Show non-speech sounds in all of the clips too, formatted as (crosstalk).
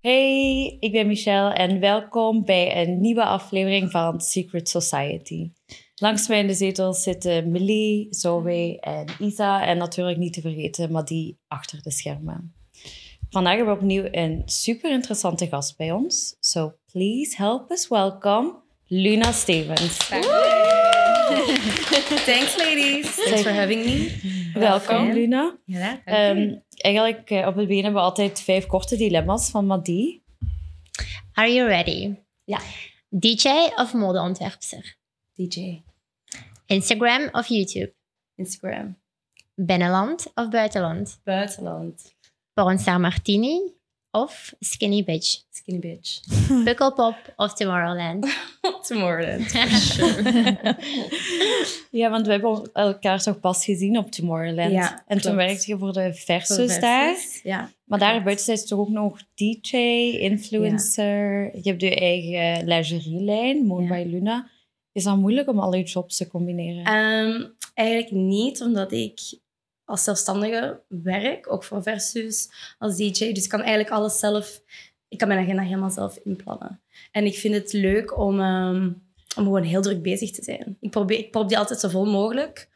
Hey, ik ben Michelle en welkom bij een nieuwe aflevering van Secret Society. Langs mij in de zetel zitten Melie, Zoe en Isa en natuurlijk niet te vergeten Madie achter de schermen. Vandaag hebben we opnieuw een super interessante gast bij ons. So please help us welcome Luna Stevens. (laughs) Thanks, ladies. Thanks for having me. Welkom, Luna. Ja, Ehm, eigenlijk eh, op het been hebben we altijd vijf korte dilemma's van Madie. Are you ready? Ja. DJ of modeontwerpster? DJ. Instagram of YouTube? Instagram. Binnenland of buitenland? Buitenland. Pornstar Martini of Skinny Bitch? Skinny bitch. (laughs) Pukkelpop of Tomorrowland? (laughs) Tomorrowland. (laughs) Ja, want we hebben elkaar toch pas gezien op Tomorrowland. Ja, en toen werkte je voor de Voor Versus daar. Ja. Maar daar buiten zijn toch ook nog DJ, influencer. Je hebt je eigen lingerielijn, Moon Ja. by Luna. Is dat moeilijk om al je jobs te combineren? Ehm, eigenlijk niet, omdat ik als zelfstandige werk, ook voor Versus, als DJ. Dus ik kan eigenlijk alles zelf... Ik kan mijn agenda helemaal zelf inplannen. En ik vind het leuk om, ehm, om gewoon heel druk bezig te zijn. Ik probeer, ik probeer altijd zo vol mogelijk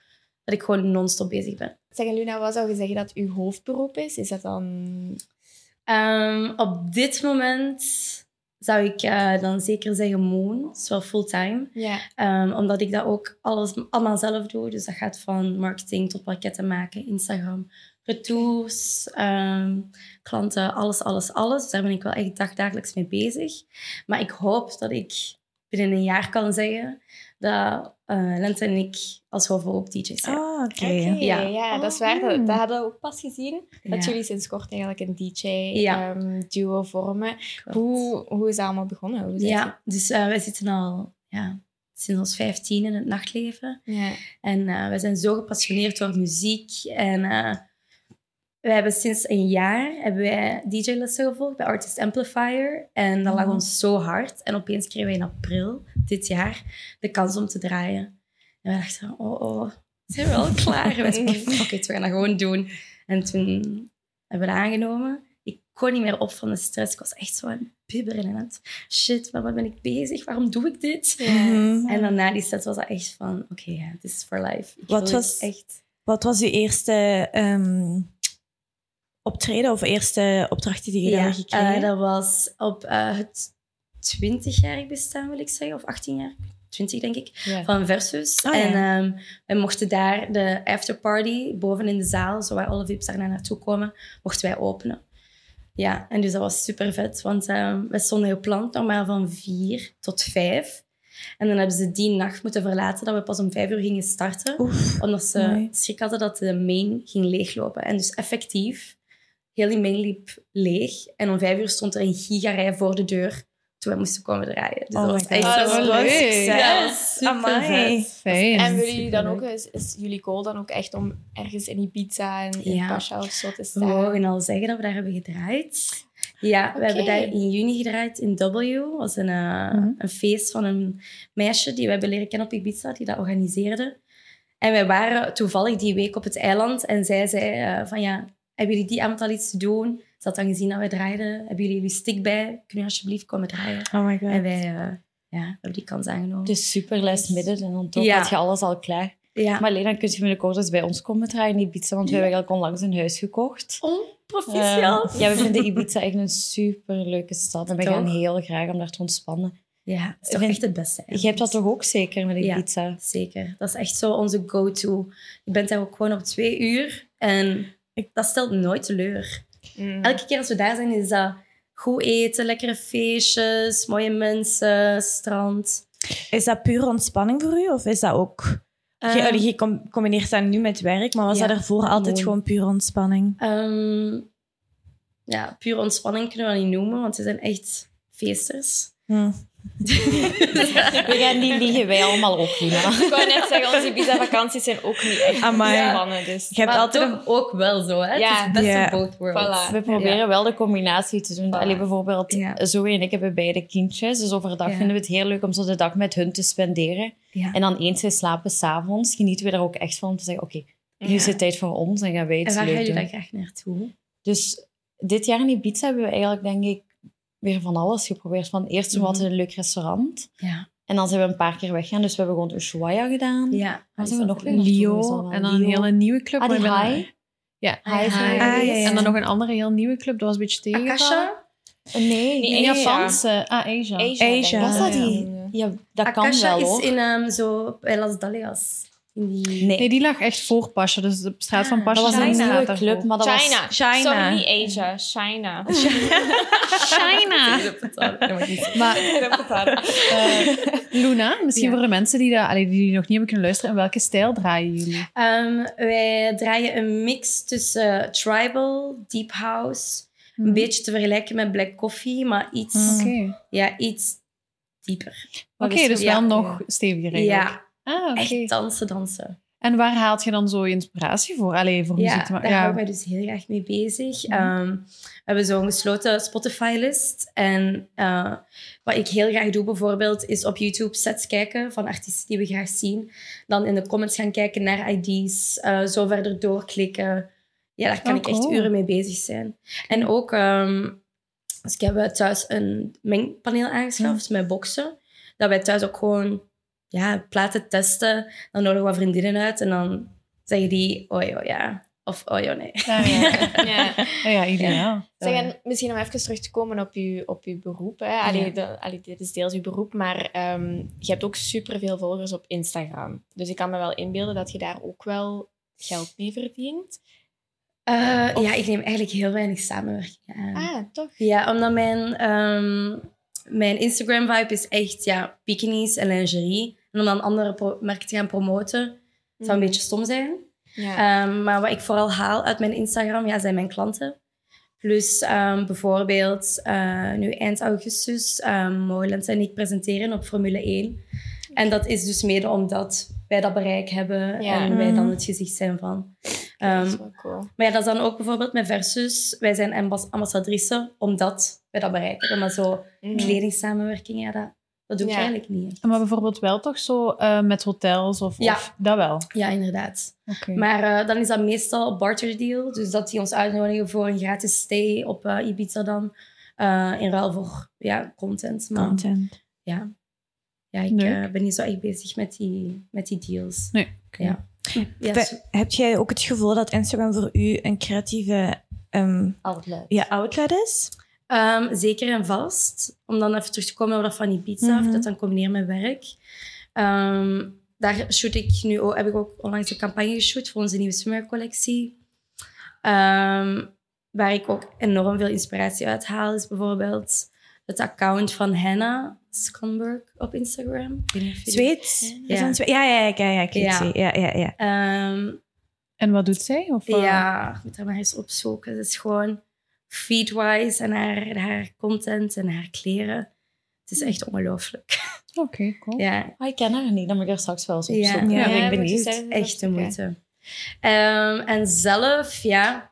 dat ik gewoon non-stop bezig ben. Zeg, Luna, wat zou je zeggen dat uw hoofdberoep is? Is dat dan... Ehm, op dit moment zou ik eh, dan zeker zeggen Moon. Wel fulltime. Ja. Ehm, omdat ik dat ook alles, allemaal zelf doe. Dus dat gaat van marketing tot pakketten maken, Instagram, retours, ehm, klanten, alles, alles, alles. Dus daar ben ik wel echt dagdagelijks mee bezig. Maar ik hoop dat ik binnen een jaar kan zeggen dat eh Lente en ik als hoofdberoep DJ's zijn. Ah, oké. Ja. ja. dat is waar. Dat, dat hadden we ook pas gezien. Dat Ja. jullie sinds kort eigenlijk een Ja. DJ-duo vormen. Klopt. Hoe, hoe is dat allemaal begonnen? Hoe Ja, dus eh, wij zitten al ja, sinds ons 15 in het nachtleven. Ja. En eh, we zijn zo gepassioneerd door muziek. En eh wij hebben sinds een jaar hebben wij DJ-lessen gevolgd bij Artist Amplifier. En dat lag Mhm. ons zo hard. En opeens kregen wij in april dit jaar de kans om te draaien. En we dachten, oh, oh, zijn (laughs) we al klaar? En wij zeiden, fuck it, we gaan dat gewoon doen. En toen hebben we dat aangenomen. Ik kon niet meer op van de stress. Ik was echt zo aan het bibberen en aan het... Shit, maar wat ben ik bezig? Waarom doe ik dit? Mhm. En dan na die set was dat echt van, oké, this is for life. Ik Wat was- echt... Wat was uw eerste ehm, optreden of eerste opdracht die je Ja, daar gekregen? eh, dat was op eh, het 20-jarig bestaan, wil ik zeggen, of 18 jaar, 20 denk ik, Ja. van Versus. Oh, ja. En ehm wij mochten daar de afterparty boven in de zaal, zo waar alle VIP's daar naartoe komen, mochten wij openen. Ja, en dus dat was super vet, want ehm wij stonden gepland nog maar van 4 tot 5. En dan hebben ze die nacht moeten verlaten dat we pas om 5 uur gingen starten. Oef. Omdat ze Mooi. schrik hadden dat de main ging leeglopen. En dus effectief, heel die main liep leeg. En om vijf uur stond er een gigarij voor de deur toen we moesten komen draaien. Dus Oh dat was echt. Ah, dat leuk. Ja, super. Fijn. En willen jullie dan ook, is, is jullie goal dan ook echt om ergens in Ibiza en in Ja. Pascha of zo te We staan? mogen al zeggen dat we daar hebben gedraaid. Ja, we hebben daar in juni gedraaid in W. Dat was een, eh, Mhm. een feest van een meisje die we hebben leren kennen op Ibiza, die dat organiseerde. En wij waren toevallig die week op het eiland en zij zei eh, van ja, hebben jullie die avond al iets te doen? Ze had dan gezien dat wij draaiden. Hebben jullie jullie stick bij? Kunnen jullie alsjeblieft komen draaien? Oh my god. En wij eh, ja, hebben die kans aangenomen. Het is super en dan toch Ja. had je alles al klaar. ja. Maar Lena, kun je binnenkort eens bij ons komen draaien in Ibiza? Want we hebben eigenlijk onlangs een huis gekocht. Oh, proficiat. Eh, ja, we vinden Ibiza echt een super leuke stad. En we gaan heel graag om daar te ontspannen. ja, dat is toch Vind- echt het beste. Je hebt dat toch ook zeker met Ja. Ibiza? Zeker. Dat is echt zo onze go-to. Je bent daar ook gewoon op twee uur en ik- dat stelt nooit teleur. Mm. Elke keer als we daar zijn, is dat goed eten, lekkere feestjes, mooie mensen, strand. Is dat puur ontspanning voor u? Of is dat ook... je, Ehm, allee, je com- combineert dat nu met werk, maar was ja, dat ervoor altijd mooi. gewoon puur ontspanning? ehm, ja, pure ontspanning kunnen we dat niet noemen, want ze zijn echt feesters. Hm. (laughs) We gaan niet liegen, wij allemaal ook, Lina. Ik wou net zeggen, onze Ibiza-vakanties zijn ook niet echt Amai. ontspannen. Dus. Je hebt maar altijd toch ook wel zo, hè? Ja. Het is Ja. of both worlds. Voilà. We proberen wel de combinatie te doen. Voilà. Allee, bijvoorbeeld, Ja. Zoe en ik hebben beide kindjes. Dus overdag Ja. vinden we het heel leuk om zo de dag met hun te spenderen. Ja. En dan eens zij slapen s'avonds, genieten we daar ook echt van om te zeggen, oké, nu Ja. is het tijd voor ons en gaan wij En iets waar leuk ga je doen. dan graag naartoe? Dus dit jaar in Ibiza hebben we eigenlijk, denk ik, weer van alles geprobeerd. Van eerst hadden we een leuk restaurant. Ja. En dan zijn we een paar keer weggegaan. Dus we hebben gewoon Ushuaia gedaan. Ja. Zijn we nog weer Lio en dan een hele nieuwe club. Ah, die High? Ja, High. En dan nog een andere heel nieuwe club. Dat was een beetje tegen. Akasha? Nee, Nee, nee. Asia. Japanse. Ah, Asia. Asia. Was dat Ja. die? Ja, dat kan Akasha wel, is in ehm, zo bij Las Dalias. Die... Nee, Nee, die lag echt voor Pasha. Dus de straat van Ah, Pasha dat was een staat nieuwe daarvoor. club, maar dat was... China. China. Sorry, niet Asia. China. (laughs) China. (laughs) Maar eh, Luna, misschien Ja. voor de mensen die, dat, allee, die nog niet hebben kunnen luisteren, in welke stijl draaien jullie? Ehm, wij draaien een mix tussen tribal, deep house, een beetje te vergelijken met black coffee, maar iets, Mhm. Oké, ja, iets dieper. Oké, dus wel Ja. nog steviger eigenlijk. Ja, Ah, echt dansen, dansen. En waar haalt je dan zo je inspiratie voor? Allee, voor Ja, muziek te daar maken? hou Ja. ik mij dus heel graag mee bezig. Mhm. Ehm, we hebben zo'n gesloten Spotify-list. En eh, wat ik heel graag doe bijvoorbeeld, is op YouTube sets kijken van artiesten die we graag zien. Dan in de comments gaan kijken naar ID's, eh, zo verder doorklikken. Ja, daar kan Oh, ik echt uren mee bezig zijn. En ook, ehm, dus ik heb thuis een mengpaneel aangeschaft met boksen. Dat wij thuis ook gewoon ja, platen testen. Dan nodigen we wat vriendinnen uit en dan zeggen die, oh ja, ja. Of oh ja, nee. Ja, ja. (laughs) Ja. Ja, ja, ideaal. Zeg, en misschien om even terug te komen op je, op uw beroep. Hè. Allee, Ja. de- allee, dit is deels uw beroep, maar ehm, je hebt ook superveel volgers op Instagram. Dus ik kan me wel inbeelden dat je daar ook wel geld mee verdient. Eh, Of- Ja, ik neem eigenlijk heel weinig samenwerkingen aan. Ah, toch? Ja, omdat mijn, ehm, mijn Instagram-vibe is echt ja, bikinis en lingerie. En om dan andere merken te gaan promoten, zou een beetje stom zijn. Ja. Ehm, maar wat ik vooral haal uit mijn Instagram, ja, zijn mijn klanten. Plus ehm, bijvoorbeeld eh, nu eind augustus um, mogen Lens en ik presenteren op Formule 1. En dat is dus mede omdat wij dat bereik hebben Ja. en wij dan Mhm. het gezicht zijn van. dat Ehm, is wel cool. maar ja, dat is dan ook bijvoorbeeld met Versus. Wij zijn ambas- ambassadrice omdat wij dat bereiken hebben. Maar zo Mhm. kledingssamenwerking, ja, dat, dat doe ik Ja. eigenlijk niet echt. Maar bijvoorbeeld wel toch zo eh, met hotels of, Ja. of dat wel? Ja, inderdaad. Oké. Maar eh, dan is dat meestal een barter deal. Dus dat die ons uitnodigen voor een gratis stay op eh, Ibiza dan. eh, in ruil voor ja, content. Maar Content. ja, ja ik ben niet zo echt bezig met die, met die deals. Nee. Ja. Heb jij ook het gevoel dat Instagram voor u een creatieve ehm, Outlet. ja, outlet is? Ehm, zeker en vast. Om dan even terug te komen op dat van die pizza, Mhm. of dat dan combineren met werk. Ehm, daar shoot ik nu ook, heb ik ook onlangs een campagne geshoot voor onze nieuwe swimwear-collectie. Ehm, waar ik ook enorm veel inspiratie uit haal, is bijvoorbeeld het account van Hannah Skonberg op Instagram. Ik weet niet of jullie- Zweeds? Ja. Ja, ja, ja, ja, ja, ik Ja. het. Ja, ja, ja. Ehm, En wat doet zij? Of, eh, Ja, ik moet haar maar eens opzoeken. Het is gewoon feedwise en haar, haar content en haar kleren. Het is echt ongelooflijk. Oké, cool. Ja, Ah, ik ken haar niet, dan moet ik er straks wel eens Ja. opzoeken. Ja, Ja, ik benieuwd. echt de moeite. Ehm, en zelf, ja,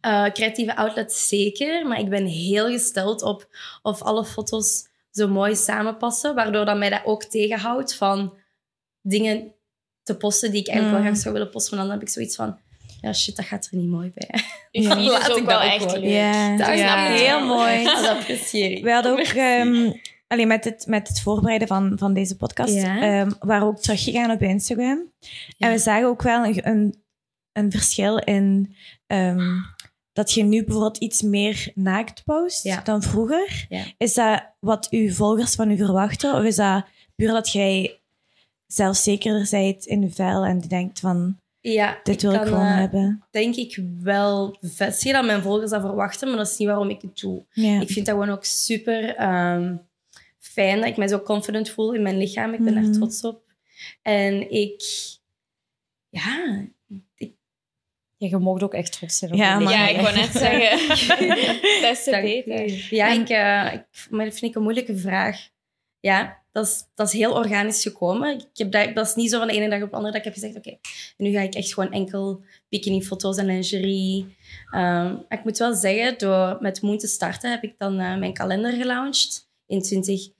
eh, creatieve outlet zeker. Maar ik ben heel gesteld op of alle foto's zo mooi samenpassen. Waardoor dat mij dat ook tegenhoudt van dingen te posten die ik eigenlijk Mm. wel graag zou willen posten. Maar dan heb ik zoiets van, ja shit, dat gaat er niet mooi bij. (laughs) Je Ja. Laat is ik ook dat wel echt leuk. Ja. Dat Ja. ik. Heel mooi. (laughs) Dat apprecieer ik. We hadden ook ehm, alleen met, het, met het voorbereiden van, van deze podcast, Ja. ehm, waren we ook teruggegaan op Instagram. En we zagen ook wel een, een, een verschil in ehm, dat je nu bijvoorbeeld iets meer naakt post Ja. dan vroeger. Ja. Is dat wat uw volgers van u verwachten? Of is dat puur dat jij zelfzekerder bent in je vel en denkt van, Ja, dit wil ik kan, gewoon eh, hebben? denk ik wel bevestigen dat mijn volgers dat verwachten, maar dat is niet waarom ik het doe. Ik vind dat gewoon ook super ehm, fijn dat ik mij zo confident voel in mijn lichaam. Ik ben Mhm. daar trots op. En ik... Ja, Ja, je mocht ook echt trots zijn op Ja, Ja, ik wou net zeggen. (laughs) Te dank beter. Ja, ik, eh, ik, maar dat vind ik een moeilijke vraag. Ja, dat is, dat is heel organisch gekomen. Ik heb dat, dat is niet zo van de ene dag op de andere dag ik heb gezegd, oké, nu ga ik echt gewoon enkel bikini-foto's en lingerie. Ehm, ik moet wel zeggen, door met Moon te starten heb ik dan eh, mijn kalender gelaunched in 2020.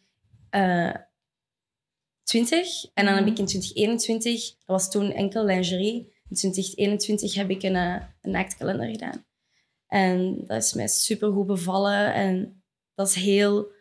En dan heb ik in 2021, dat was toen enkel lingerie. In 2021 heb ik een, eh, een naaktkalender gedaan. En dat is mij super goed bevallen. En dat is heel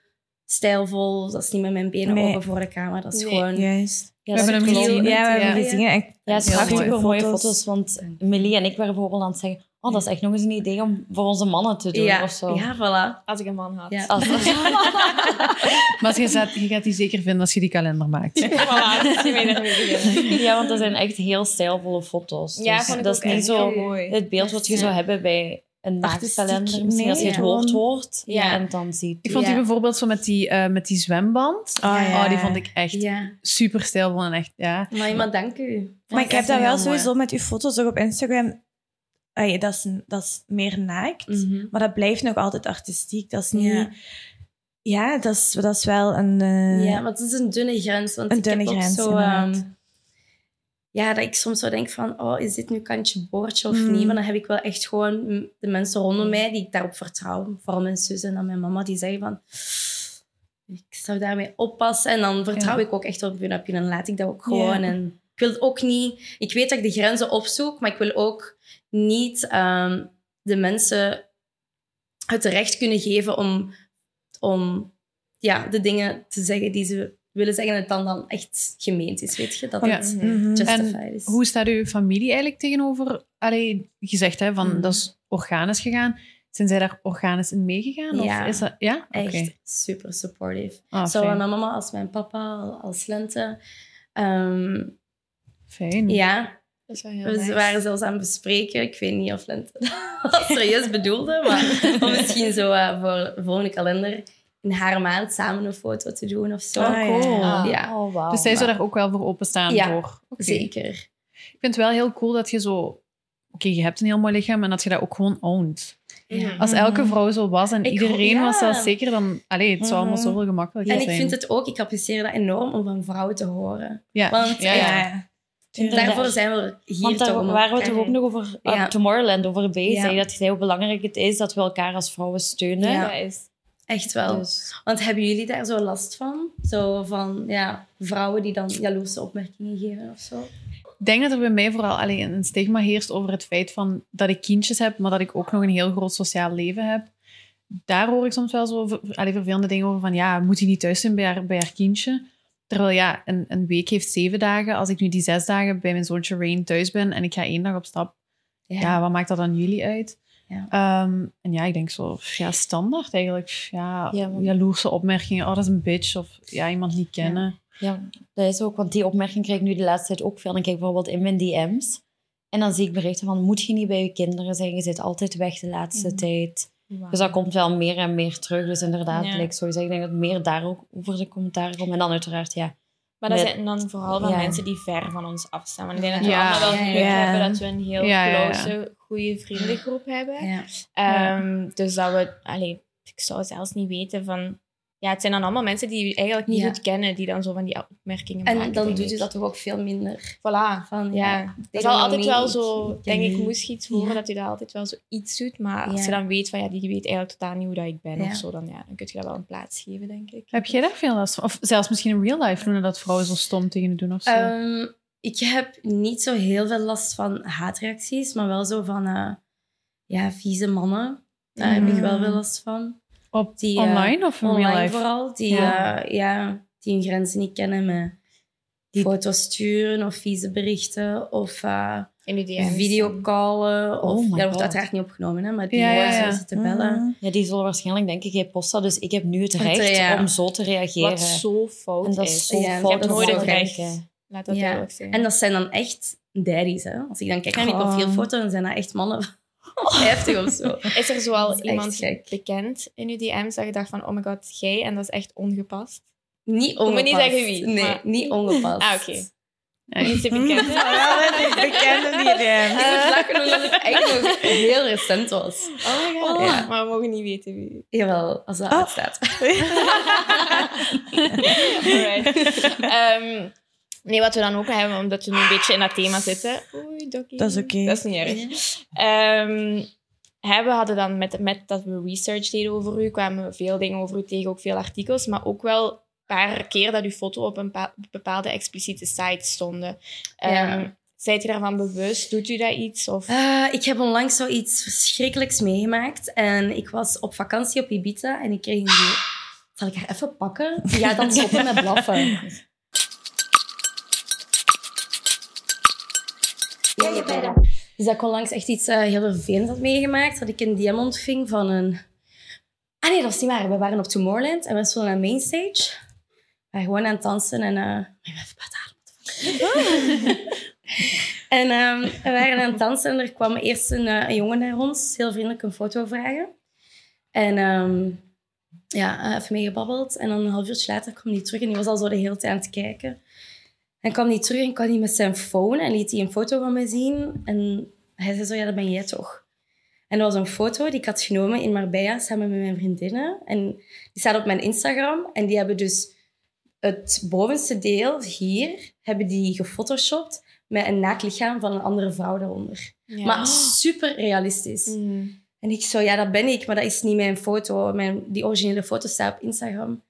stijlvol. Dat is niet met mijn benen Nee. open voor de camera. Dat is Nee. gewoon... Juist. Ja, We hebben hem gezien. Ja, we hebben Ja. hem gezien. En Ja, het is Heel echt mooi. super mooie Foto's. foto's. Want Millie en ik waren bijvoorbeeld aan het zeggen... Oh, dat is echt nog eens een idee om voor onze mannen te doen Ja, of zo. ja, voilà. Als ik een man had. Ja. Als- (laughs) (laughs) Maar je, gaat, je gaat die zeker vinden als je die kalender maakt. (laughs) Voilà, ja, want dat zijn echt heel stijlvolle foto's. Ja, Dus vond ik dat ook is niet echt zo mooi. het beeld wat je Ja. zou hebben bij een naaktkalender. Misschien nee, als je het ja. woord hoort Ja. en dan ziet. Ik vond Ja. die bijvoorbeeld zo met die, eh, met die zwemband. Oh, ja. Oh, die vond ik echt Ja. super stijlvol en echt, ja. Maar, maar dank u. Maar ik heb dat wel mooi. sowieso met uw foto's ook op Instagram. Ay, dat, is, dat is meer naakt, Mhm. maar dat blijft nog altijd artistiek. Dat is niet... Ja. Ja, dat, is, dat is wel een... eh, Ja, maar het is een dunne grens. Want Een ik heb dunne ook grens, zo, inderdaad. Ja, dat ik soms zo denk van, oh, is dit nu kantje boordje of Mm. niet? Maar dan heb ik wel echt gewoon de mensen rondom mij die ik daarop vertrouw. Vooral mijn zus en dan mijn mama, die zeggen van, ik zou daarmee oppassen. En dan vertrouw Ja. ik ook echt op hun je. Dan laat ik dat ook gewoon. Ja. En ik wil het ook niet... Ik weet dat ik de grenzen opzoek, maar ik wil ook niet ehm, de mensen het recht kunnen geven om, om ja, de dingen te zeggen die ze willen zeggen en het dan, dan echt gemeend is, weet je? Dat Ja. het Mhm. justified is. Hoe staat uw familie eigenlijk tegenover? Allee, gezegd hè, van Mhm. dat is organisch gegaan. Zijn zij daar organisch in meegegaan? Ja. Of is dat, ja? Oké. Echt super supportive. Ah, Zowel mijn mama als mijn papa, als Lente. Ehm, Fijn. ja, Dat heel we nice. waren zelfs aan het bespreken. Ik weet niet of Lente (laughs) dat serieus bedoelde, maar (laughs) misschien zo eh, voor de volgende kalender in haar maand samen een foto te doen of zo. Ah, cool. Ah, Ja. Oh, wauw. Dus zij zou daar ook wel voor openstaan Ja, voor. Zeker. Ik vind het wel heel cool dat je zo... Oké, je hebt een heel mooi lichaam en dat je dat ook gewoon ownt. Ja. Als elke vrouw zo was en Ik iedereen was ja. zelfzeker, dan... Allee, het zou allemaal Mhm. zoveel gemakkelijker En ik zijn. vind het ook, ik apprecieer dat enorm om van vrouwen te horen. Ja, Want ja, ja, ja. Inderdaad. daarvoor zijn we hier Want daar waren we toch ook nog over uh, Ja. Tomorrowland over bezig. Ja. Dat je zei hoe belangrijk het is dat we elkaar als vrouwen steunen. Ja. Dat is... Echt wel. Dus, Want hebben jullie daar zo last van? Zo van ja, vrouwen die dan jaloerse opmerkingen geven of zo? Ik denk dat er bij mij vooral alleen een stigma heerst over het feit van dat ik kindjes heb, maar dat ik ook nog een heel groot sociaal leven heb. Daar hoor ik soms wel zo allee, vervelende dingen over van ja, moet hij niet thuis zijn bij haar, bij haar kindje? Terwijl ja, een, een week heeft zeven dagen. Als ik nu die zes dagen bij mijn zoontje Rain thuis ben en ik ga één dag op stap, ja, wat maakt dat aan jullie uit? Ja. Ehm, en ja, ik denk zo, ja, standaard eigenlijk. Ja, Ja, want- jaloerse opmerkingen. Oh, dat is een bitch. Of ja, iemand niet kennen. ja, dat is ook, want die opmerking krijg ik nu de laatste tijd ook veel. Dan kijk ik bijvoorbeeld in mijn DM's. En dan zie ik berichten van, moet je niet bij je kinderen zijn? Je zit altijd weg de laatste Mhm. tijd. Dus dat komt wel meer en meer terug. Dus inderdaad, Ja. like, zoals ik denk dat meer daar ook over de commentaar komt. En dan uiteraard, ja. Maar dat Met- zijn dan vooral van Ja. mensen die ver van ons afstaan. Want ik denk dat we Ja. allemaal wel geluk ja. hebben dat we een heel Ja, ja, ja. close, goede vriendengroep hebben. Ja. Ehm, Dus dat we... Allee, ik zou zelfs niet weten van... Ja, het zijn dan allemaal mensen die je eigenlijk niet Ja. goed kennen, die dan zo van die opmerkingen maken. En dan doet u ik. dat toch ook veel minder. Voilà. Van, Ja, ja, dat is altijd wel zo, ik denk ik, moest je iets horen Ja. dat hij dat altijd wel zo iets doet. Maar als Ja. je dan weet van, ja, die weet eigenlijk totaal niet hoe dat ik ben Ja. of zo, dan, ja, dan kun je dat wel een plaats geven, denk ik. Heb jij daar veel last van? Of zelfs misschien in real life doen dat vrouwen zo stom tegen je doen of zo? Ehm, ik heb niet zo heel veel last van haatreacties, maar wel zo van eh, ja, vieze mannen. Daar heb ik wel veel last van. Op die, eh, online of in real Online life? vooral. Die, Ja. ja, die hun grenzen niet kennen met Die- foto's sturen of vieze berichten of eh videocallen. Of, Oh my ja, dat wordt uiteraard niet opgenomen, hè, maar die Ja, ja, ja, ja. zitten bellen. Mhm. Ja, die zullen waarschijnlijk denken, jij post dat. Dus ik heb nu het recht ja. om zo te reageren. Wat zo fout en dat is. is zo Ja, fout om nooit te het recht. Laat dat Ja. zijn. En dat zijn dan echt daddies. Hè? Als ik dan kijk naar die Oh. profielfoto, dan zijn dat echt mannen (laughs) (laughs) van 50 of zo. Is er zoal iemand bekend in je DM's dat je dacht van, oh my god, jij, en dat is echt ongepast? Niet Moet me ongepast. niet zeggen wie, Nee, maar- niet ongepast. Ah, oké. Ja, (laughs) Niet te bekend. Bekende die Ik moet lachen omdat het echt nog heel recent was. Oh my god. Ja. Maar we mogen niet weten wie. Jawel, als dat Oh. uitstaat. Alright. Ehm, nee, wat we dan ook hebben, omdat we nu een beetje in dat thema zitten. Oei, dokkie. Dat is oké. Dat is niet erg. Ehm, hè, we hadden dan met, met dat we research deden over u, kwamen we veel dingen over u tegen, ook veel artikels, maar ook wel een paar keer dat uw foto op een bepaalde expliciete sites stonden. Ehm, Ja. Zijt je daarvan bewust? Doet u dat iets? Of... Eh, ik heb onlangs zoiets verschrikkelijks meegemaakt. En ik was op vakantie op Ibiza en ik kreeg die... Zal ik haar even pakken? Ja, dan stoppen met blaffen. (laughs) Dus dat ik onlangs echt iets eh, heel vervelends had meegemaakt. Dat ik een DM ontving van een... Ah nee, dat was niet waar. We waren op Tomorrowland en we stonden aan Mainstage. We waren gewoon aan het dansen en... eh ben even adem. En ehm, we waren aan het dansen en er kwam eerst een, eh, een jongen naar ons, heel vriendelijk een foto vragen. En ehm, ja, even meegebabbeld. En dan een half uurtje later kwam hij terug en die was al zo de hele tijd aan het kijken. En kwam hij terug en kwam hij met zijn phone en liet hij een foto van me zien. En hij zei zo, ja, dat ben jij toch? En dat was een foto die ik had genomen in Marbella samen met mijn vriendinnen. En die staat op mijn Instagram. En die hebben dus het bovenste deel hier, hebben die gefotoshopt met een naakt lichaam van een andere vrouw daaronder. Ja. Maar super realistisch. Mm. En ik zo, ja, dat ben ik, maar dat is niet mijn foto. Mijn, die originele foto staat op Instagram.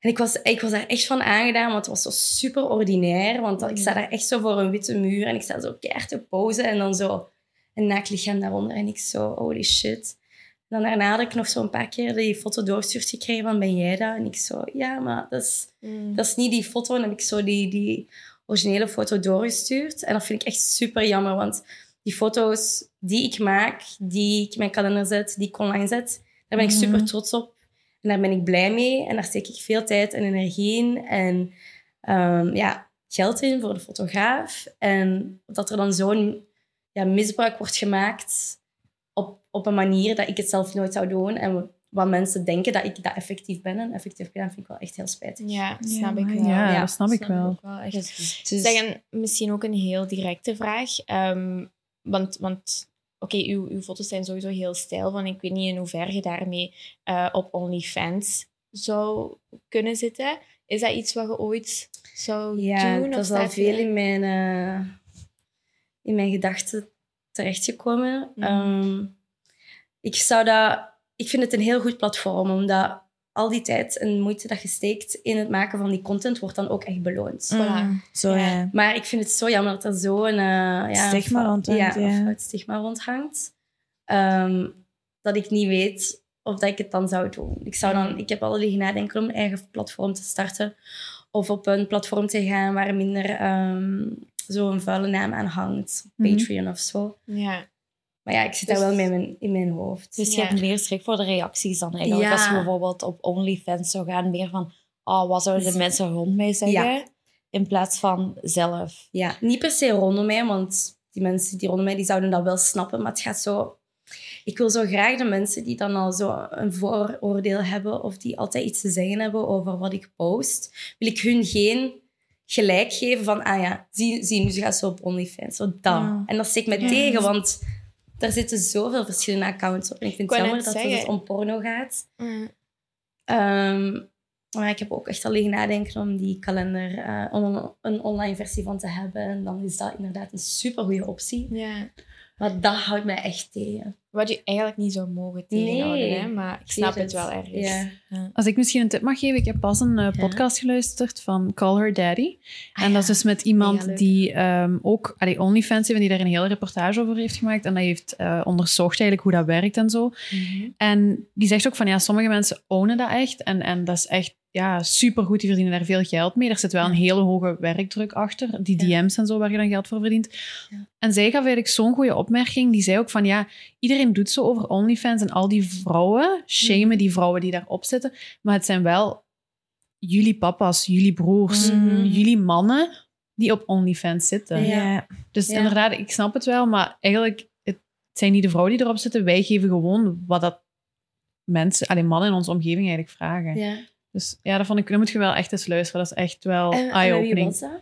En ik was, ik was daar echt van aangedaan, want het was zo super ordinair. Want ik sta daar echt zo voor een witte muur en ik sta zo keihard te posen en dan zo een naakt lichaam daaronder. En ik zo, holy shit. Dan daarna had ik nog zo een paar keer die foto doorgestuurd gekregen van, ben jij dat? En ik zo, ja, maar dat is, Mm. dat is niet die foto. En dan heb ik zo die, die originele foto doorgestuurd. En dat vind ik echt super jammer, want die foto's die ik maak, die ik in mijn kalender zet, die ik online zet, daar ben ik super trots op. En daar ben ik blij mee. En daar steek ik veel tijd en energie in. En ehm, ja, geld in voor de fotograaf. En dat er dan zo'n ja, misbruik wordt gemaakt op, op een manier dat ik het zelf nooit zou doen. En wat mensen denken dat ik dat effectief ben en effectief gedaan, vind ik wel echt heel spijtig. Ja, snap ik wel. Ja, Ja, dat snap ik wel. ook wel echt. Dus, dus- Zeg, misschien ook een heel directe vraag. Ehm, want, want oké, uw, uw foto's zijn sowieso heel stijl. Van, ik weet niet in hoeverre je daarmee eh, op OnlyFans zou kunnen zitten. Is dat iets wat je ooit zou Ja, doen? dat of is al veel in mijn, eh, in mijn gedachten terechtgekomen. Mhm. Ehm, ik, zou dat, ik vind het een heel goed platform, omdat al die tijd en moeite dat je steekt in het maken van die content wordt dan ook echt beloond. Mm, Zo, Ja. ja. Maar ik vind het zo jammer dat er zo'n... ja, Stigma rondhangt, Ja, ja. een fout stigma rondhangt. Ehm, dat ik niet weet of dat ik het dan zou doen. Ik, zou dan, ik heb al liggen nadenken om een eigen platform te starten. Of op een platform te gaan waar minder ehm zo'n vuile naam aan hangt. Mhm. Patreon of zo. Ja. Maar ja, ik zit Dus- daar wel mee in mijn, in mijn hoofd. Dus je Ja. hebt meer schrik voor de reacties dan eigenlijk. Ja. Als je bijvoorbeeld op OnlyFans zou gaan, meer van... Oh, wat zouden de Dus- mensen rond mij zeggen? In plaats van zelf. Ja, niet per se rondom mij, want die mensen die rondom mij die zouden dat wel snappen. Maar het gaat zo... Ik wil zo graag de mensen die dan al zo een vooroordeel hebben of die altijd iets te zeggen hebben over wat ik post, wil ik hun geen gelijk geven van, ah ja, zie, zie nu, ze gaat zo op OnlyFans. Zo. Ja. En dat steekt mij Ja. tegen, want daar zitten zoveel verschillende accounts op. En ik vind Ik het jammer dat het om porno gaat. Mm. Ehm, maar ik heb ook echt al liggen nadenken om die kalender, eh, om een, een online versie van te hebben. En dan is dat inderdaad een supergoeie optie. ja. Maar dat houdt mij echt tegen. Wat je eigenlijk niet zou mogen tegenhouden, Nee. hè? maar ik snap het wel ergens. Ja. Als ik misschien een tip mag geven, ik heb pas een eh, Ja. podcast geluisterd van Call Her Daddy. Ah, en dat is dus met iemand die ehm, ook allee, OnlyFans heeft en die daar een hele reportage over heeft gemaakt. En dat heeft eh, onderzocht eigenlijk hoe dat werkt en zo. En die zegt ook van ja, sommige mensen ownen dat echt. En, en dat is echt ja, supergoed. Die verdienen daar veel geld mee. Er zit wel een hele hoge werkdruk achter. Die. DM's en zo, waar je dan geld voor verdient. En zij gaf eigenlijk zo'n goede opmerking. Die zei ook van ja, iedereen doet zo over OnlyFans en al die vrouwen. Shamen die vrouwen die daarop zitten. Maar het zijn wel jullie papa's, jullie broers, Mhm. jullie mannen die op OnlyFans zitten. Ja. Ja. Dus Ja. inderdaad, ik snap het wel, maar eigenlijk het zijn niet de vrouwen die erop zitten. Wij geven gewoon wat dat mensen, alleen mannen in onze omgeving eigenlijk vragen. Ja. Dus ja, dat vond ik, dan moet je wel echt eens luisteren. Dat is echt wel En, en wie eye-opening. nou?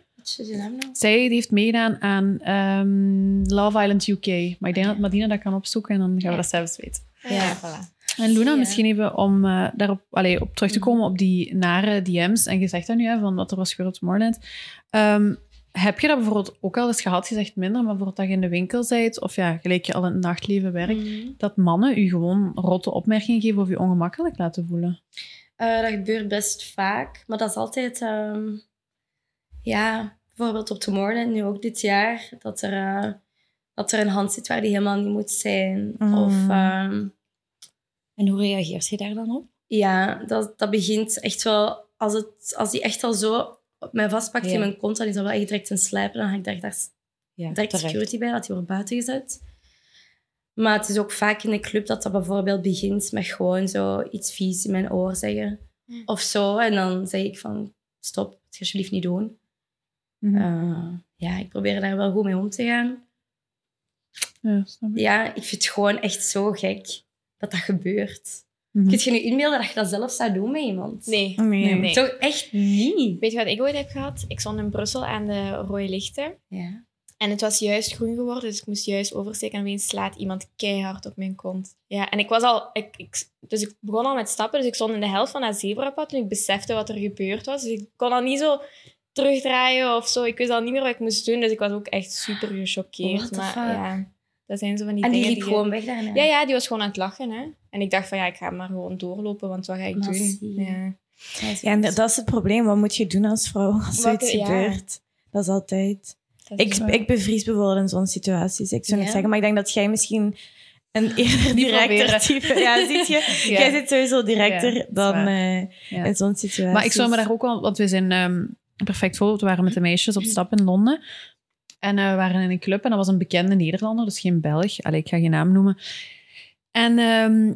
Zij heeft meegedaan aan ehm, Love Island UK. Maar ik denk dat Madina dat kan opzoeken en dan gaan we Ja. dat zelfs weten. Ja. voilà. En Luna, Ja. misschien even om eh, daarop allee, op terug te komen op die nare DM's. En je zegt dat nu, hè, van wat er was gebeurd op Tomorrowland. Ehm, heb je dat bijvoorbeeld ook al eens gehad? Je zegt minder, maar bijvoorbeeld dat je in de winkel bent, of ja, gelijk je al in het nachtleven werkt, Mhm. dat mannen u gewoon rotte opmerkingen geven of je ongemakkelijk laten voelen? Eh, dat gebeurt best vaak, maar dat is altijd ehm, ja, bijvoorbeeld op Tomorrowland, nu ook dit jaar, dat er, eh, dat er een hand zit waar die helemaal niet moet zijn. Mm. Of ehm, En hoe reageert je daar dan op? ja, dat, dat begint echt wel... Als, het, als die echt al zo op mij vastpakt Ja. in mijn kont, dan is dat wel echt direct een slijpen. Dan ga ik daar, daar Ja, direct terecht. security bij, dat die wordt buiten gezet. Maar het is ook vaak in de club dat dat bijvoorbeeld begint met gewoon zo iets vies in mijn oor zeggen. Mm. Of zo. En dan zeg ik van, stop, het alsjeblieft niet doen. Mhm. Eh, ja, ik probeer daar wel goed mee om te gaan. Ja, snap ik. Ja, ik vind het gewoon echt zo gek dat dat gebeurt. Mhm. Kun je nu inbeelden dat je dat zelf zou doen met iemand? Nee. Nee. Nee. Toch echt niet? Weet je wat ik ooit heb gehad? Ik stond in Brussel aan de rode lichten. Ja. En het was juist groen geworden, dus ik moest juist oversteken. En opeens slaat iemand keihard op mijn kont. Ja, en ik was al... Ik, ik, dus ik begon al met stappen, dus ik stond in de helft van dat zebrapad toen ik besefte wat er gebeurd was. Dus ik kon al niet zo terugdraaien of zo. Ik wist al niet meer wat ik moest doen, dus ik was ook echt super gechoqueerd. Maar fuck? ja, dat zijn zo van die En die dingen liep gewoon weg daarna? Ja, ja, die was gewoon aan het lachen. Hè? En ik dacht van, ja, ik ga maar gewoon doorlopen, want wat ga ik doen? Ja. Ja, en dat is het probleem. Wat moet je doen als vrouw als zoiets ja. gebeurt? Dat is altijd... Ik, ik bevries bijvoorbeeld in zo'n situaties. Ik zou Ja? niet zeggen, maar ik denk dat jij misschien een (laughs) eerder directer type... Ja, ziet je? (laughs) Ja. Jij zit sowieso directer Ja, dan eh, in zo'n situatie. Maar ik zou me daar ook wel... Want we zijn een perfect voorbeeld. We waren met de meisjes op stap in Londen. En eh, we waren in een club en dat was een bekende Nederlander, dus geen Belg. Allee, ik ga geen naam noemen. En ehm,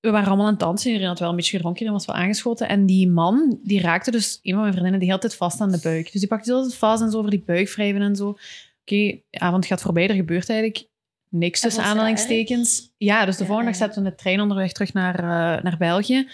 we waren allemaal aan het dansen. Iedereen had wel een beetje gedronken, iedereen was wel aangeschoten. En die man, die raakte dus een van mijn vriendinnen de hele tijd vast aan de buik. Dus die pakte de hele tijd vast en zo over die buik wrijven en zo. Oké, de avond gaat voorbij, er gebeurt eigenlijk niks En tussen aanhalingstekens. Ja, dus de Ja, volgende dag zaten we in de trein onderweg terug naar, eh, naar België.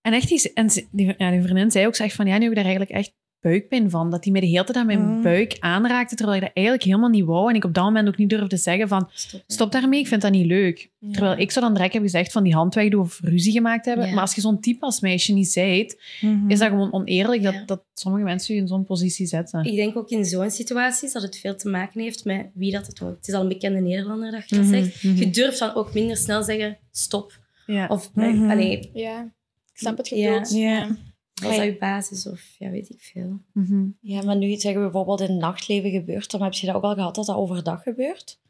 En echt, die, en die, ja, die vriendin zei ook, ze zegt van, ja, nu heb ik daar eigenlijk echt buikpijn van. Dat die me de hele tijd aan mijn Mm. buik aanraakte, terwijl ik dat eigenlijk helemaal niet wou. En ik op dat moment ook niet durfde zeggen van, Stop. stop daarmee, ik vind dat niet leuk. Ja. Terwijl ik zou dan direct hebben gezegd van die hand wegdoen of ruzie gemaakt hebben. Ja. Maar als je zo'n type als meisje niet zijt, Mhm. is dat gewoon oneerlijk Ja. dat, dat sommige mensen je in zo'n positie zetten. Ik denk ook in zo'n situaties dat het veel te maken heeft met wie dat het wordt. Het is al een bekende Nederlander dat je dat Mhm, zegt. mhm. Je durft dan ook minder snel zeggen, stop. Ja. Of, allee, Ja, ik snap het Ja. geduld. Was dat je basis of ja, weet ik veel. Mhm. Ja, maar nu zeggen we bijvoorbeeld in het nachtleven gebeurt, dan heb je dat ook al gehad dat dat overdag gebeurt.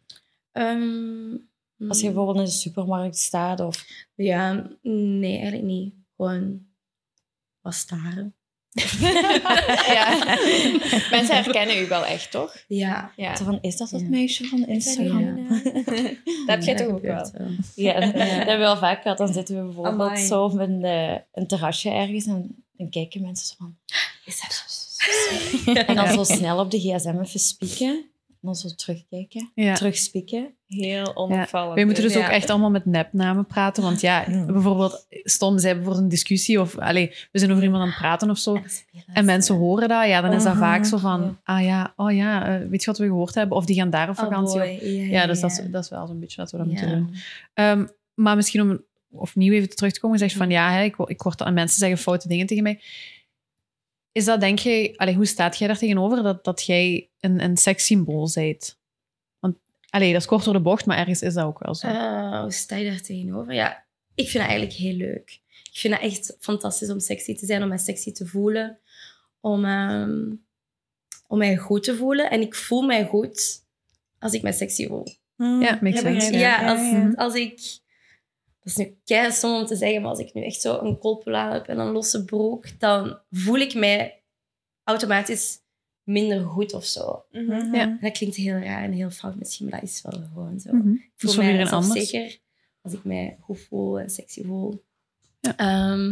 Ehm, Als je bijvoorbeeld in de supermarkt staat of... Ja, nee, eigenlijk niet. Gewoon wat staren. (laughs) Ja. (laughs) Mensen herkennen u wel echt, toch? Ja. Ja. Zo van, is dat dat Ja. meisje van Instagram? (laughs) Ja. Dat heb jij Ja, toch ook wel? Ja, dat hebben we wel vaak gehad. Dan zitten we bijvoorbeeld Amai. zo op een, eh, een terrasje ergens en dan kijken mensen zo van... Is dat zo? (laughs) En dan zo snel op de gsm even spieken. En dan zo terugkijken. Ja. Terugspieken. Heel onopvallend. We moeten dus Ja. ook echt allemaal met nepnamen praten. Want ja, Mm. bijvoorbeeld, stom, zij bijvoorbeeld een discussie of allee, we zijn over iemand aan het praten of zo. En mensen horen dat, ja, dan is dat vaak zo van, Ja. ah ja, oh ja, eh, weet je wat we gehoord hebben? Of die gaan daar op Oh vakantie. Of- Ja, ja, dus dat is, dat is wel zo'n beetje dat we dat Ja. moeten doen. Ehm, maar misschien om opnieuw even terug te komen, je zegt van ja, hè, ik, ik word aan mensen zeggen foute dingen tegen mij. Is dat, denk jij, allee, hoe staat jij daar tegenover dat, dat jij een, een sekssymbool bent? Want, allee, dat is kort door de bocht, maar ergens is dat ook wel zo. Eh, hoe sta je daar tegenover? Ja, ik vind dat eigenlijk heel leuk. Ik vind het echt fantastisch om sexy te zijn, om mij sexy te voelen. Om, ehm, om mij goed te voelen. En ik voel mij goed als ik mij sexy voel. Mhm. Ja, makes sense. Ja, als, ja. als ik... Dat is nu keihard stom om te zeggen, maar als ik nu echt zo een aan heb en een losse broek, dan voel ik mij automatisch minder goed of zo. Ja. En dat klinkt heel raar en heel fout misschien, maar dat is wel gewoon zo. Mhm. Ik Dat voel mij anders. zeker als ik mij goed voel en sexy voel. Ja. Ehm,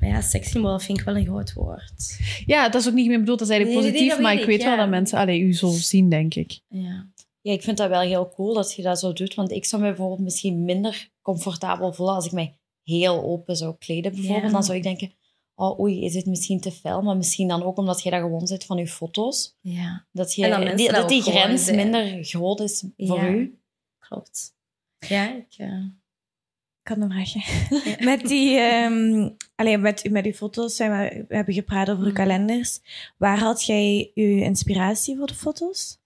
maar ja, sekssymbool vind ik wel een groot woord. Ja, dat is ook niet meer bedoeld, dat is eigenlijk Nee, nee, positief, maar ik ik, weet wel dat mensen allee, u zo zien, denk ik. Ja. Ja, ik vind dat wel heel cool dat je dat zo doet. Want ik zou me bijvoorbeeld misschien minder comfortabel voelen als ik mij heel open zou kleden. Bijvoorbeeld. Ja. Dan zou ik denken, oh oei, is het misschien te fel? Maar misschien dan ook omdat je dat gewoon zit van je foto's. ja, Dat, je, die, dat dat die grens zijn. minder groot is voor Ja. u. klopt. Ja, ik... eh, Ik had een vraagje. (laughs) Met die, ehm alleen met, met uw foto's, zijn we, we hebben gepraat over uw Mhm. kalenders. Waar had jij uw inspiratie voor de foto's?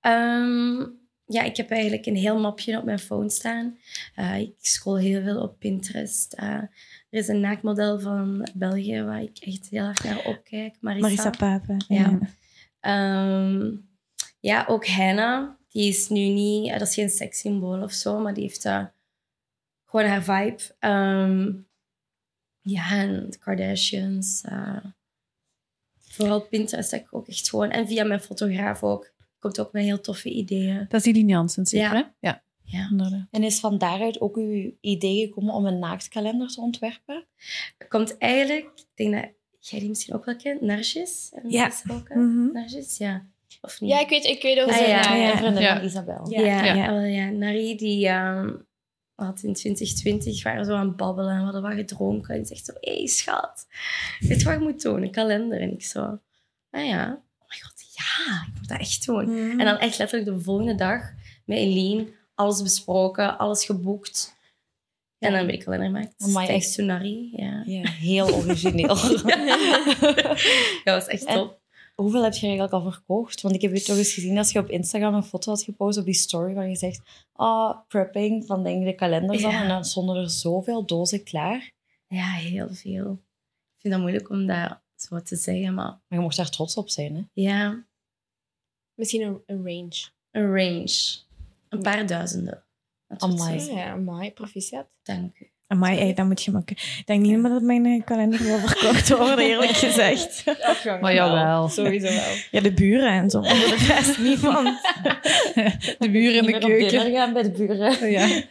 Ehm, ja, ik heb eigenlijk een heel mapje op mijn phone staan. Eh, ik scroll heel veel op Pinterest. Eh, er is een naakmodel van België waar ik echt heel erg naar opkijk. Marissa. Marissa Papen. Ja. Ehm, ja, ook Hannah. Die is nu niet... eh, dat is geen sekssymbool of zo, maar die heeft eh, gewoon haar vibe. Ehm, ja, en de Kardashians. vooral Pinterest heb ik ook echt gewoon... En via mijn fotograaf ook. Komt ook met heel toffe ideeën. Dat is die Jansen, zeker, Ja. hè? Ja, Ja. En is van daaruit ook uw idee gekomen om een naaktkalender te ontwerpen? Komt eigenlijk... Ik denk dat jij die misschien ook wel kent. Narcis. Ja. Mhm. Narcis, ja. Of niet? Ja, ik weet, ik weet ook Ah, ja. ja, Ja, Ja. vriendin Ja. van Isabel. Ja, ja. Ja. wel, ja. Nari die ehm, had in 2020 waren we zo aan het babbelen en we hadden wat gedronken. En die zegt zo, hé hey, schat, weet je wat je moet doen? Een kalender. En ik zo, ah ja. Oh ja, ik moet dat echt doen. Mhm. En dan echt letterlijk de volgende dag met Eline, alles besproken, alles geboekt. En dan ben ik kalender gemaakt. Thanks echt. to Nari, ja. Ja, heel origineel. (laughs) (laughs) Dat was echt En- top. Hoeveel heb je eigenlijk al verkocht? Want ik heb je toch eens gezien als je op Instagram een foto had gepost op die story waar je zegt, ah, prepping van denk ik de kalenders. Ja. En dan stonden er zoveel dozen klaar. Ja, heel veel. Ik vind dat moeilijk om dat zo te zeggen, maar Maar je mocht daar trots op zijn, hè? ja, Misschien een, een range. een range. Een paar duizenden. Amai. Ja, mooi, proficiat. Dank u. Amai, ey, dat moet je maken. Ik denk niet meer dat mijn eh, kalender wil verkocht worden, eerlijk gezegd. Maar jawel. Sowieso wel. Ja, de buren en zo. Maar (laughs) voor de rest niemand. De buren in de keuken. gaan bij de buren. Ja.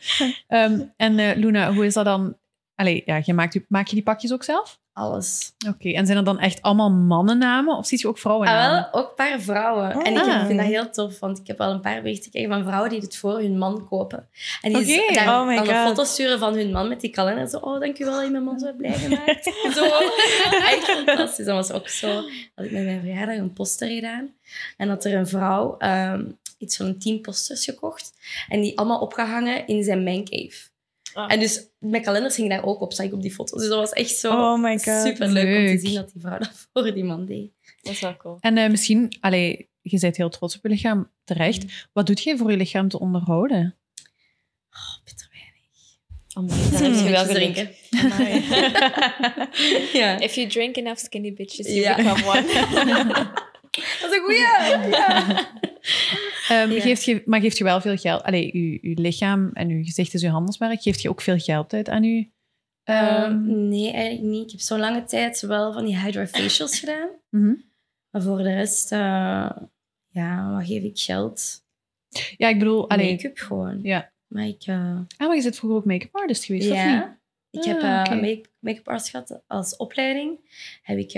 Ehm, en eh, Luna, hoe is dat dan? Allee, ja, je maakt, maak je die pakjes ook zelf? Alles. Oké, en zijn er dan echt allemaal mannennamen of zie je ook Ah, vrouwennamen? wel, ook een paar vrouwen. Oh. En ik Ah. vind dat heel tof, want ik heb al een paar berichten gekregen van vrouwen die het voor hun man kopen. En die Oké. daar Oh my dan een foto sturen van hun man met die kalender. Zo, oh, dankjewel dat je mijn man zo hebt blij gemaakt. (laughs) zo. Echt fantastisch. Dat was ook zo. Had ik met mijn verjaardag een poster gedaan. En had er een vrouw ehm, iets van tien posters gekocht. En die allemaal opgehangen in zijn mancave. Ah. En dus mijn kalenders gingen daar ook op, zag ik op die foto's. Dus dat was echt zo Oh my god. super leuk om te zien dat die vrouw dat voor die man deed. Dat is wel cool. En eh, misschien, allee, je bent heel trots op je lichaam, terecht. Wat doet jij voor je lichaam te onderhouden? Oh, bitter weinig. Daar heb je wel ja. If you drink enough skinny bitches, you Ja. become one. (laughs) Dat is een goeie. Ja. (laughs) Ehm, Ja. geeft je, maar geeft je wel veel geld? Allee, je, je lichaam en je gezicht is je handelsmerk. Geeft je ook veel geld uit aan je... ehm, Ehm, nee, eigenlijk niet. Ik heb zo'n lange tijd wel van die hydrofacials (laughs) gedaan. mhm. Maar voor de rest, eh, ja, wat geef ik geld? Ja, ik bedoel... Make-up gewoon. Ja. Maar ik, eh, Ah, maar je zit vroeger ook make-up artist geweest, of niet? ja, ik heb Ah, eh, make- make-up arts gehad als opleiding. Heb ik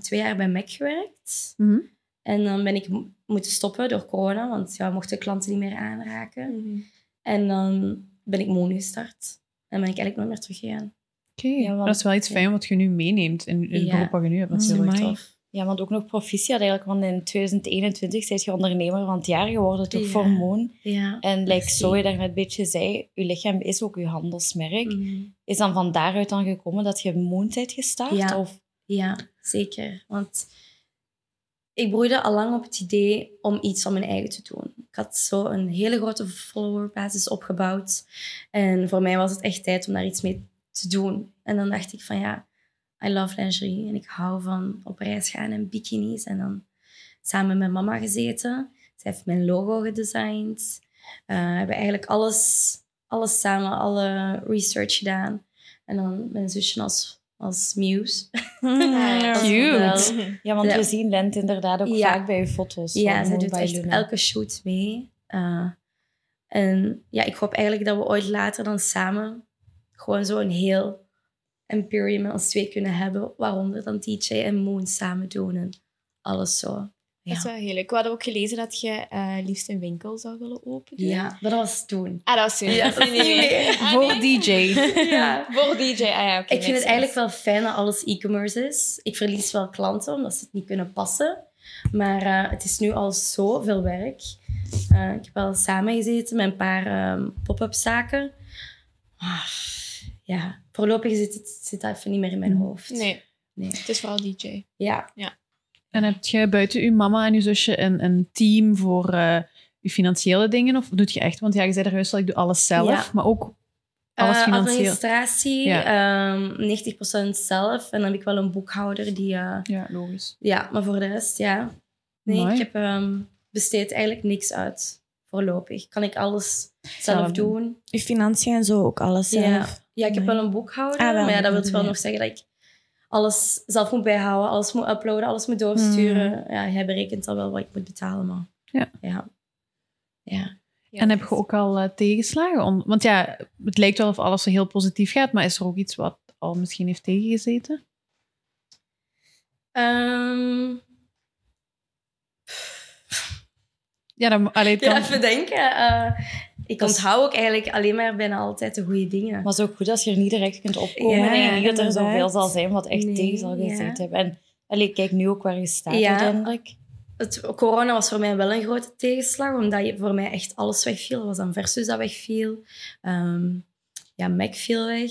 twee jaar bij MAC gewerkt. Mhm. En dan ben ik mo- moeten stoppen door corona, want ja, mochten klanten niet meer aanraken. En dan ben ik Moon gestart. En ben ik eigenlijk nooit meer teruggegaan. Oké, Ja, want- dat is wel iets fijn wat je nu meeneemt in, in het Ja. beroep wat je nu hebt Mm, natuurlijk. amai. Tof. Ja, want ook nog proficiat eigenlijk, want in 2021 ben je ondernemer van het jaar geworden, toch Ja. voor Moon. Ja. En like, zo je daar net een beetje zei, je lichaam is ook je handelsmerk. Mhm. Is dan van daaruit dan gekomen dat je Moon bent gestart? Ja. Of, Ja, zeker. Want ik broeide al lang op het idee om iets van mijn eigen te doen. Ik had zo een hele grote followerbasis opgebouwd. En voor mij was het echt tijd om daar iets mee te doen. En dan dacht ik van ja, I love lingerie. En ik hou van op reis gaan en bikinis. En dan samen met mama gezeten. Zij heeft mijn logo gedesigned. We hebben eigenlijk alles, alles samen, alle research gedaan. En dan mijn zusje als, als muse. (laughs) (laughs) Ja. Als Cute. ja, want Ja. we zien Lent inderdaad ook Ja. vaak bij je foto's. Ja, Moon doet by echt Luna. elke shoot mee. Eh, en ja, ik hoop eigenlijk dat we ooit later dan samen gewoon zo'n heel Imperium met ons twee kunnen hebben. Waaronder dan DJ en Moon samen doen en alles zo. Dat is Ja, wel heel leuk. We hadden ook gelezen dat je eh, liefst een winkel zou willen openen. ja maar dat was toen. Ah, dat was toen. Ja, Dat is nu niet meer. (laughs) Ah, Voor nee? DJ. Ja. Voor DJ. Ah ja, oké. Ik vind het eigenlijk wel fijn dat alles e-commerce is. Ik verlies wel klanten omdat ze het niet kunnen passen. Maar eh, het is nu al zoveel werk. Eh, ik heb al samengezeten met een paar ehm, pop-up zaken. Ah, ja, voorlopig zit, het, zit dat even niet meer in mijn hoofd. Nee, Nee. het is vooral DJ. Ja, En heb je buiten je mama en je zusje een, een team voor eh, je financiële dingen? Of doet je echt? Want ja, je zei er juist al, ik doe alles zelf. Ja. Maar ook alles Eh, financieel. administratie, Ja. ehm 90% zelf. En dan heb ik wel een boekhouder die... eh, Ja, logisch. ja, maar voor de rest, ja. Nee, Mooi. ik heb ehm, besteed eigenlijk niks uit. Voorlopig. Kan ik alles zelf Zelf doen. Je financiën en zo ook alles zelf. Ja. Ja, ik heb Nee. wel een boekhouder. Ah, wel, maar ja, dat wil wel nog zeggen dat ik alles zelf moet bijhouden. Alles moet uploaden, alles moet doorsturen. Ja, hij berekent al wel wat ik moet betalen, maar... Ja. Ja. ja. En heb je ook al eh, tegenslagen? Want ja, het lijkt wel of alles zo heel positief gaat, maar is er ook iets wat al misschien heeft tegengezeten? Ehm, Ja, dan, allee, het ja, even denken. Eh, ik Dat onthoud ook eigenlijk alleen maar bijna altijd de goede dingen. Maar het is ook goed als je er niet direct kunt opkomen. Ja, denk ik niet dat er zoveel zal zijn wat echt Nee, tegen zal ja. gezeten hebben. En allee, kijk nu ook waar je staat uiteindelijk. Het, corona was voor mij wel een grote tegenslag, omdat je, voor mij echt alles wegviel. Er was dan Versus dat wegviel. Ehm, ja, Mac viel weg.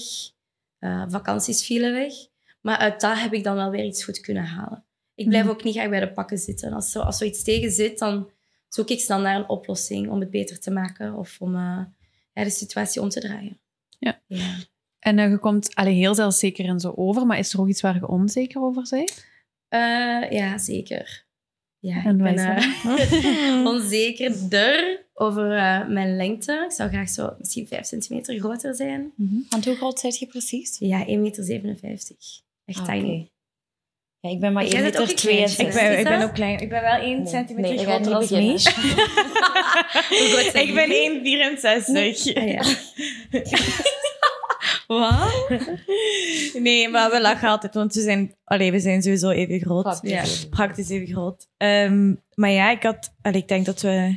Eh, vakanties vielen weg. Maar uit dat heb ik dan wel weer iets goed kunnen halen. Ik blijf Mhm. ook niet graag bij de pakken zitten. Als, zo, als zoiets tegen zit, dan zoek ik snel naar een oplossing om het beter te maken of om eh, ja, de situatie om te draaien. Ja. ja. en eh, je komt allee, heel zelfzeker en zo over, maar is er ook iets waar je onzeker over bent? Eh, ja, zeker. Ja, En ik ben (laughs) onzekerder over mijn lengte. Ik zou graag zo misschien 5 centimeter groter zijn. Want hoe groot zit je precies? Ja, 1,57 meter. Echt Ah, tiny. Ja, ik ben maar Jij 1 bent ook meter een kleintje. 62. Ik ben, ik ben ook klein. Ik ben wel 1 Nee, centimeter nee, groter als groot zijn (laughs) ik ben jullie? 1,64. (laughs) Ah, ja. (laughs) Wat? Nee, maar we lachen altijd, want we zijn, allee, we zijn sowieso even groot. Praktisch Ja. even. Praktisch even groot. Ehm, maar ja, ik, had, allee, ik denk dat we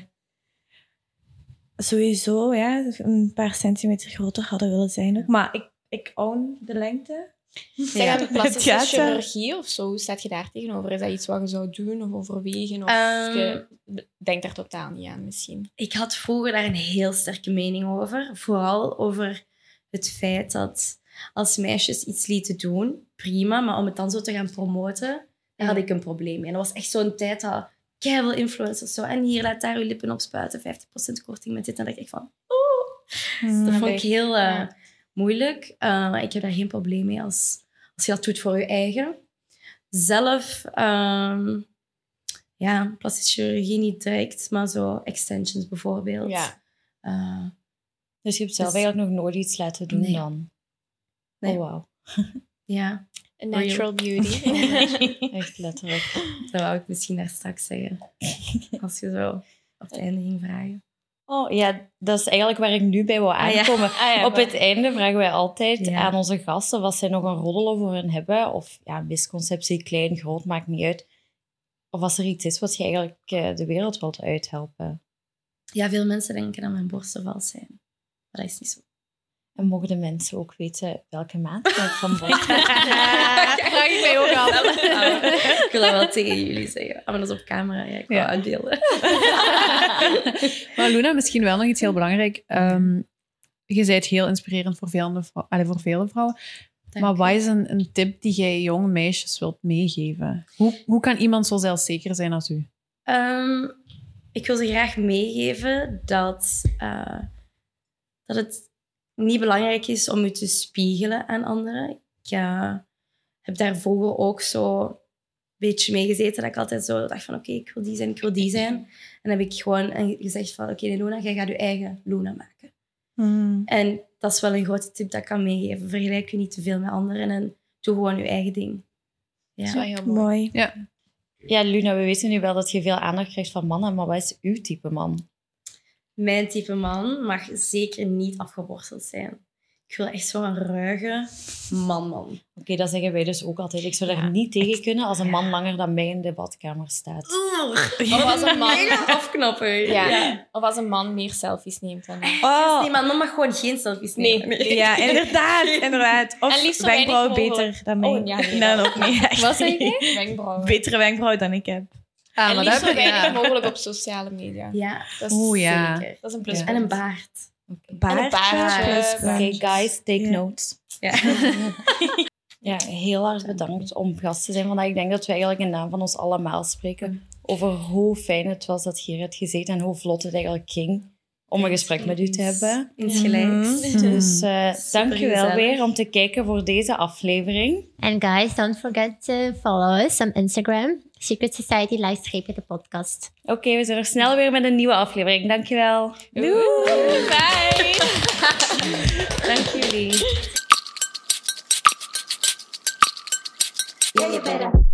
sowieso ja, een paar centimeter groter hadden willen zijn. Ook. Maar ik, ik own de lengte. Zeg Ja. plastische wel. chirurgie of zo, hoe staat je daar tegenover? Is dat iets wat je zou doen of overwegen? Of Ehm, je denkt daar totaal niet aan misschien? Ik had vroeger daar een heel sterke mening over. Vooral over het feit dat als meisjes iets lieten doen, prima. Maar om het dan zo te gaan promoten, daar had ik een probleem mee. En dat was echt zo'n tijd dat keiveel influencers zo... En hier, laat daar je lippen op spuiten, 50% korting met dit. En dan dacht ik van... Oh, dat vond ik heel eh. Moeilijk. Eh, maar ik heb daar geen probleem mee als, als je dat doet voor je eigen. Zelf... ehm, ja, plastische chirurgie niet direct, maar zo extensions bijvoorbeeld. Ja. Eh, Dus je hebt zelf Dus- eigenlijk nog nooit iets laten doen Nee. dan? Nee. Oh, wauw. (laughs) ja, A natural beauty. (laughs) Echt letterlijk. dat wou ik misschien daar straks zeggen. Als je zo op het einde ging vragen. Oh ja, dat is eigenlijk waar ik nu bij wil Ah, ja. aankomen. Ah, ja, Op het einde vragen wij altijd Ja. aan onze gasten of zij nog een roddel over hen hebben. Of ja, misconceptie, klein, groot, maakt niet uit. Of als er iets is wat je eigenlijk eh, de wereld wilt uithelpen. Ja, veel mensen denken dat mijn borsten vals zijn. Maar dat is niet zo. En mogen de mensen ook weten welke maat ik van (laughs) borst (laughs) Vraag ik mij ook af. ik wil dat wel tegen jullie zeggen. Ah, maar dat is op camera. Ja, ik wil Ja. uitbeelden. (laughs) Maar Luna, misschien wel nog iets heel belangrijk. Ehm, je bent heel inspirerend voor vele, vrou- allee, voor vele vrouwen. Dank maar wat is een, een tip die jij jonge meisjes wilt meegeven? Hoe, hoe kan iemand zo zelfzeker zijn als u? Ehm, ik wil ze graag meegeven dat, eh, dat het niet belangrijk is om je te spiegelen aan anderen. Ik eh, heb daar vroeger ook zo een beetje mee gezeten dat ik altijd zo dacht van oké, ik wil die zijn, ik wil die zijn. En dan heb ik gewoon gezegd van oké, Luna, jij gaat je eigen Luna maken. Hmm. En dat is wel een grote tip dat ik kan meegeven. Vergelijk je niet te veel met anderen en doe gewoon je eigen ding. Dat is Ja. wel heel mooi. Mooi. Ja, Luna, we weten nu wel dat je veel aandacht krijgt van mannen, maar wat is uw type man? Mijn type man mag zeker niet afgeborsteld zijn. Ik wil echt zo'n ruige man-man. Oké, dat zeggen wij dus ook altijd. Ik zou daar Ja, niet tegen kunnen als een man langer dan mij in de badkamer staat. Of als een man, afknappen. ja. Of als een man meer selfies neemt dan ik. Oh, Nee, maar man mag gewoon geen selfies Nee. nemen. ja, inderdaad, inderdaad. Of mogelijk. beter dan mij. Oh, ja, nee, nee, dat- ook niet. echt Wat zeg je? Betere wenkbrauwen dan ik heb. Ah, en liefst dat zo weinig mogelijk op sociale media. Ja, Dat is, Oeh, ja. zeker. dat is een plus. En een baard. Baardje. baardje. plus Oké, baardje. guys, take Ja. notes. Ja. (laughs) Ja, heel erg bedankt om gast te zijn vandaag. Ik denk dat we eigenlijk in naam van ons allemaal spreken over hoe fijn het was dat je hier hebt gezeten en hoe vlot het eigenlijk ging. Om een gesprek met u te hebben. Insgelijks. Dus eh dank u wel weer om te kijken voor deze aflevering. And guys, don't forget to follow us on Instagram. Secret Society Livestreepje de podcast. Oké, we zijn er snel weer met een nieuwe aflevering. Dankjewel. Doei. Bye! (laughs) Dank jullie. Yeah, you better.